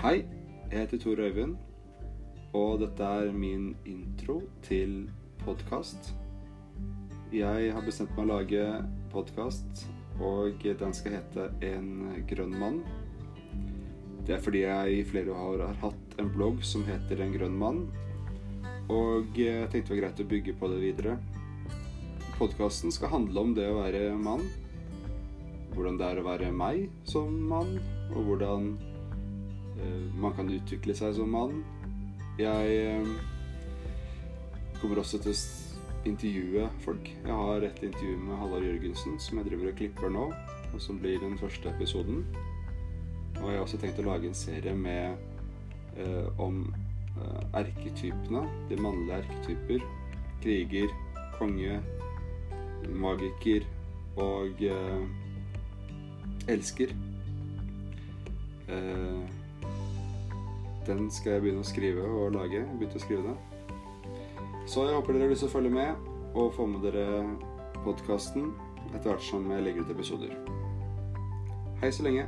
Hei, jeg heter Tor Øyvind, og dette er min intro til podkast. Jeg har bestemt meg å lage podkast, og den skal hete En grønn mann. Det er fordi jeg i flere år har hatt en blogg som heter En grønn mann, og jeg tenkte det var greit å bygge på det videre. Podkasten skal handle om det å være mann. Hvordan det er å være meg som mann, og hvordan man kan utvikle seg som mann. Jeg eh, kommer også til å intervjue folk. Jeg har et intervju med Hallar Jørgensen som jeg driver og klipper nå, og som blir den første episoden. Og jeg har også tenkt å lage en serie med eh, om eh, erketypene. De mannlige erketyper. Kriger, konge, magiker og eh, elsker. Eh, den skal jeg begynne å skrive og lage. begynne å skrive den. Så jeg håper dere har lyst til å følge med og få med dere podkasten etter hvert som jeg legger ut episoder. Hei så lenge.